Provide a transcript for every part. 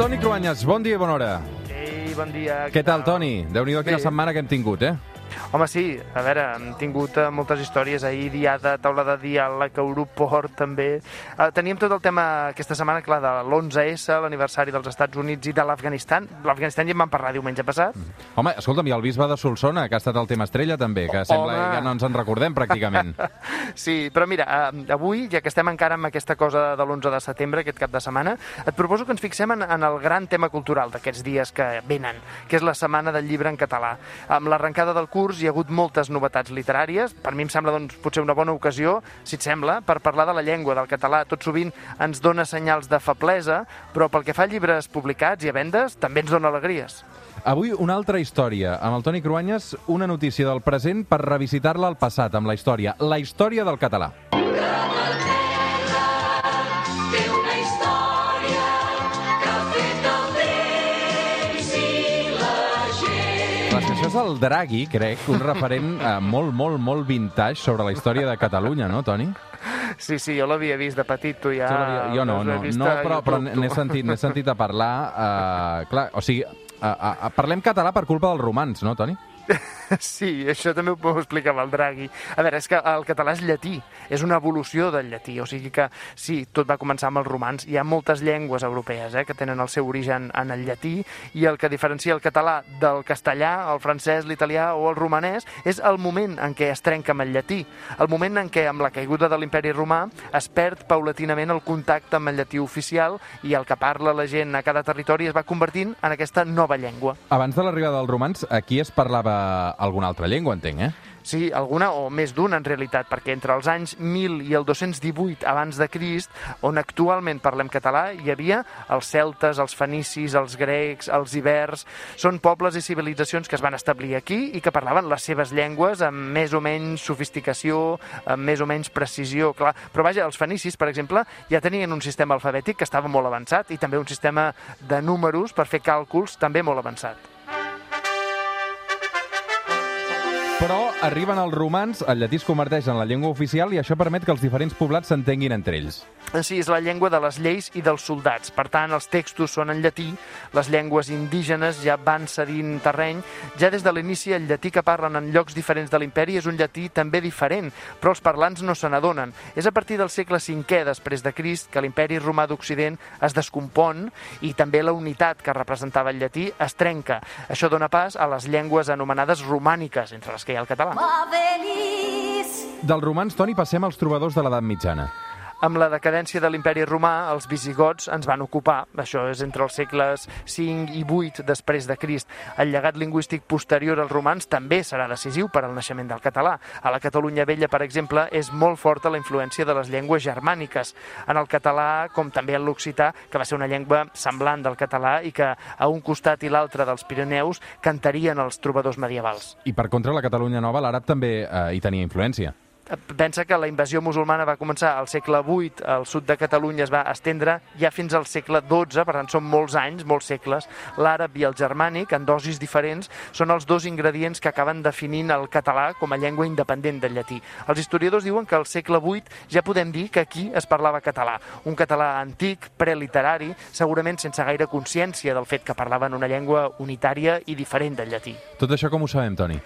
Toni Cruanyes, bon dia i bona hora. Ei, bon dia. Què tal, Toni? Déu-n'hi-do quina Bé. setmana que hem tingut, eh? Home, sí, a veure, hem tingut eh, moltes històries ahir, diada, taula de diàleg, Europort, també. Eh, teníem tot el tema aquesta setmana, clar, de l'11S, l'aniversari dels Estats Units i de l'Afganistan. L'Afganistan ja en vam parlar diumenge passat. Home, escolta'm, i el bisbe de Solsona, que ha estat el tema estrella, també, que sembla Home. que ja no ens en recordem, pràcticament. Sí, però mira, eh, avui, ja que estem encara amb aquesta cosa de l'11 de setembre, aquest cap de setmana, et proposo que ens fixem en, en el gran tema cultural d'aquests dies que venen, que és la Setmana del Llibre en català. Amb l'arrencada del curs hi ha hagut moltes novetats literàries. Per mi em sembla doncs, potser una bona ocasió, si et sembla, per parlar de la llengua, del català. Tot sovint ens dona senyals de feblesa, però pel que fa a llibres publicats i a vendes, també ens dona alegries. Avui una altra història. Amb el Toni Cruanyes, una notícia del present per revisitar-la al passat, amb la història. La història del català. Té si això és el Draghi, crec, un referent eh, molt, molt, molt vintage sobre la història de Catalunya, no, Toni? Sí, sí, jo l'havia vist de petit, tu ja... Jo no, no, no a però, però n'he sentit, sentit a parlar... Eh, clar, o sigui, eh, eh, parlem català per culpa dels romans, no, Toni? Sí, això també ho explicava el Draghi. A veure, és que el català és llatí, és una evolució del llatí, o sigui que sí, tot va començar amb els romans. Hi ha moltes llengües europees eh, que tenen el seu origen en el llatí i el que diferencia el català del castellà, el francès, l'italià o el romanès és el moment en què es trenca amb el llatí, el moment en què amb la caiguda de l'imperi romà es perd paulatinament el contacte amb el llatí oficial i el que parla la gent a cada territori es va convertint en aquesta nova llengua. Abans de l'arribada dels romans, aquí es parlava alguna altra llengua, entenc, eh? Sí, alguna o més d'una en realitat, perquè entre els anys 1000 i el 218 abans de Crist, on actualment parlem català, hi havia els celtes, els fenicis, els grecs, els ibers... Són pobles i civilitzacions que es van establir aquí i que parlaven les seves llengües amb més o menys sofisticació, amb més o menys precisió, clar. Però vaja, els fenicis, per exemple, ja tenien un sistema alfabètic que estava molt avançat i també un sistema de números per fer càlculs també molt avançat. Però arriben els romans, el llatí es converteix en la llengua oficial i això permet que els diferents poblats s'entenguin entre ells. Sí, és la llengua de les lleis i dels soldats. Per tant, els textos són en llatí, les llengües indígenes ja van cedint terreny. Ja des de l'inici, el llatí que parlen en llocs diferents de l'imperi és un llatí també diferent, però els parlants no se n'adonen. És a partir del segle V després de Crist que l'imperi romà d'Occident es descompon i també la unitat que representava el llatí es trenca. Això dona pas a les llengües anomenades romàniques, entre les que hi ha el català. Dels romans, Toni, passem als trobadors de l'edat mitjana. Amb la decadència de l'imperi romà, els visigots ens van ocupar. Això és entre els segles V i VIII després de Crist. El llegat lingüístic posterior als romans també serà decisiu per al naixement del català. A la Catalunya vella, per exemple, és molt forta la influència de les llengües germàniques. En el català, com també en l'occità, que va ser una llengua semblant del català i que a un costat i l'altre dels Pirineus cantarien els trobadors medievals. I per contra, la Catalunya Nova, l'àrab també eh, hi tenia influència. Pensa que la invasió musulmana va començar al segle VIII, al sud de Catalunya es va estendre ja fins al segle XII, per tant són molts anys, molts segles. L'àrab i el germànic, en dosis diferents, són els dos ingredients que acaben definint el català com a llengua independent del llatí. Els historiadors diuen que al segle VIII ja podem dir que aquí es parlava català, un català antic, preliterari, segurament sense gaire consciència del fet que parlaven una llengua unitària i diferent del llatí. Tot això com ho sabem, Toni?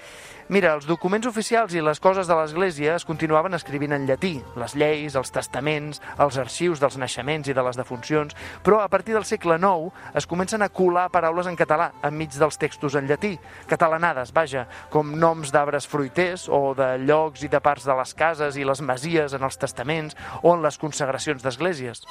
Mira, els documents oficials i les coses de l'Església es continuaven escrivint en llatí, les lleis, els testaments, els arxius dels naixements i de les defuncions, però a partir del segle IX es comencen a colar paraules en català enmig dels textos en llatí, catalanades, vaja, com noms d'arbres fruiters o de llocs i de parts de les cases i les masies en els testaments o en les consagracions d'esglésies.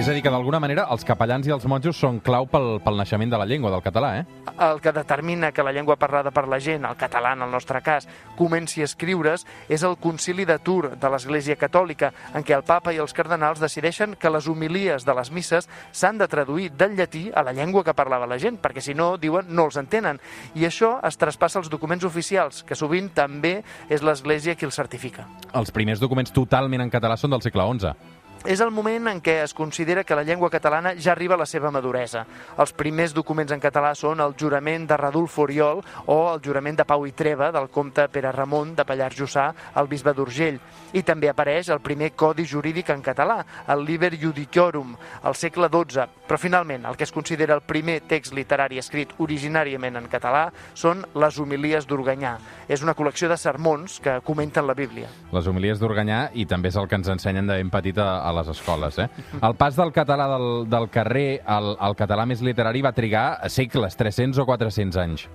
És a dir, que d'alguna manera els capellans i els monjos són clau pel, pel naixement de la llengua, del català, eh? el que determina que la llengua parlada per la gent, el català en el nostre cas, comenci a escriure's és el concili de Tour de l'Església Catòlica, en què el papa i els cardenals decideixen que les homilies de les misses s'han de traduir del llatí a la llengua que parlava la gent, perquè si no, diuen, no els entenen. I això es traspassa als documents oficials, que sovint també és l'Església qui els certifica. Els primers documents totalment en català són del segle XI. És el moment en què es considera que la llengua catalana ja arriba a la seva maduresa. Els primers documents en català són el jurament de Radulfo Oriol o el jurament de Pau i Treva del comte Pere Ramon de Pallars Jussà al bisbe d'Urgell. I també apareix el primer codi jurídic en català, el Liber Judiciorum, al segle XII. Però finalment, el que es considera el primer text literari escrit originàriament en català són les homilies d'Organyà. És una col·lecció de sermons que comenten la Bíblia. Les homilies d'Organyà i també és el que ens ensenyen de ben petit a, a les escoles. Eh? El pas del català del, del carrer al, al català més literari va trigar segles, 300 o 400 anys.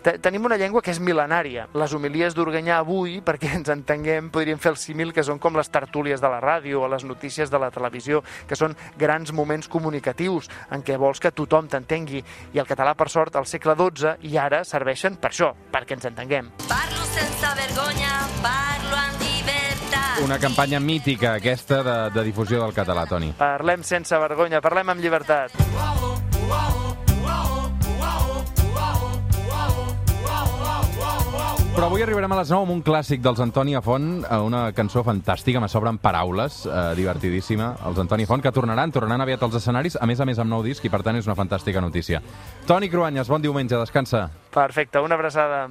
Te- Tenim una llengua que és mil·lenària. Les homilies d'Organyà avui, perquè ens entenguem, podríem fer el símil que són com les tertúlies de la ràdio o les notícies de la televisió, que són grans moments comunicatius en què vols que tothom t'entengui. I el català, per sort, al segle XII i ara serveixen per això, perquè ens entenguem. Parlo sense vergonya, parlo. Una campanya mítica, aquesta, de, de difusió del català, Toni. Parlem sense vergonya, parlem amb llibertat. Però avui arribarem a les 9 amb un clàssic dels Antoni Font, eh, una cançó fantàstica, me sobren paraules, eh, divertidíssima. Els Antoni Font, que tornaran, tornaran aviat als escenaris, a més a més amb nou disc, i per tant és una fantàstica notícia. Toni Cruanyes, bon diumenge, descansa. Perfecte, una abraçada.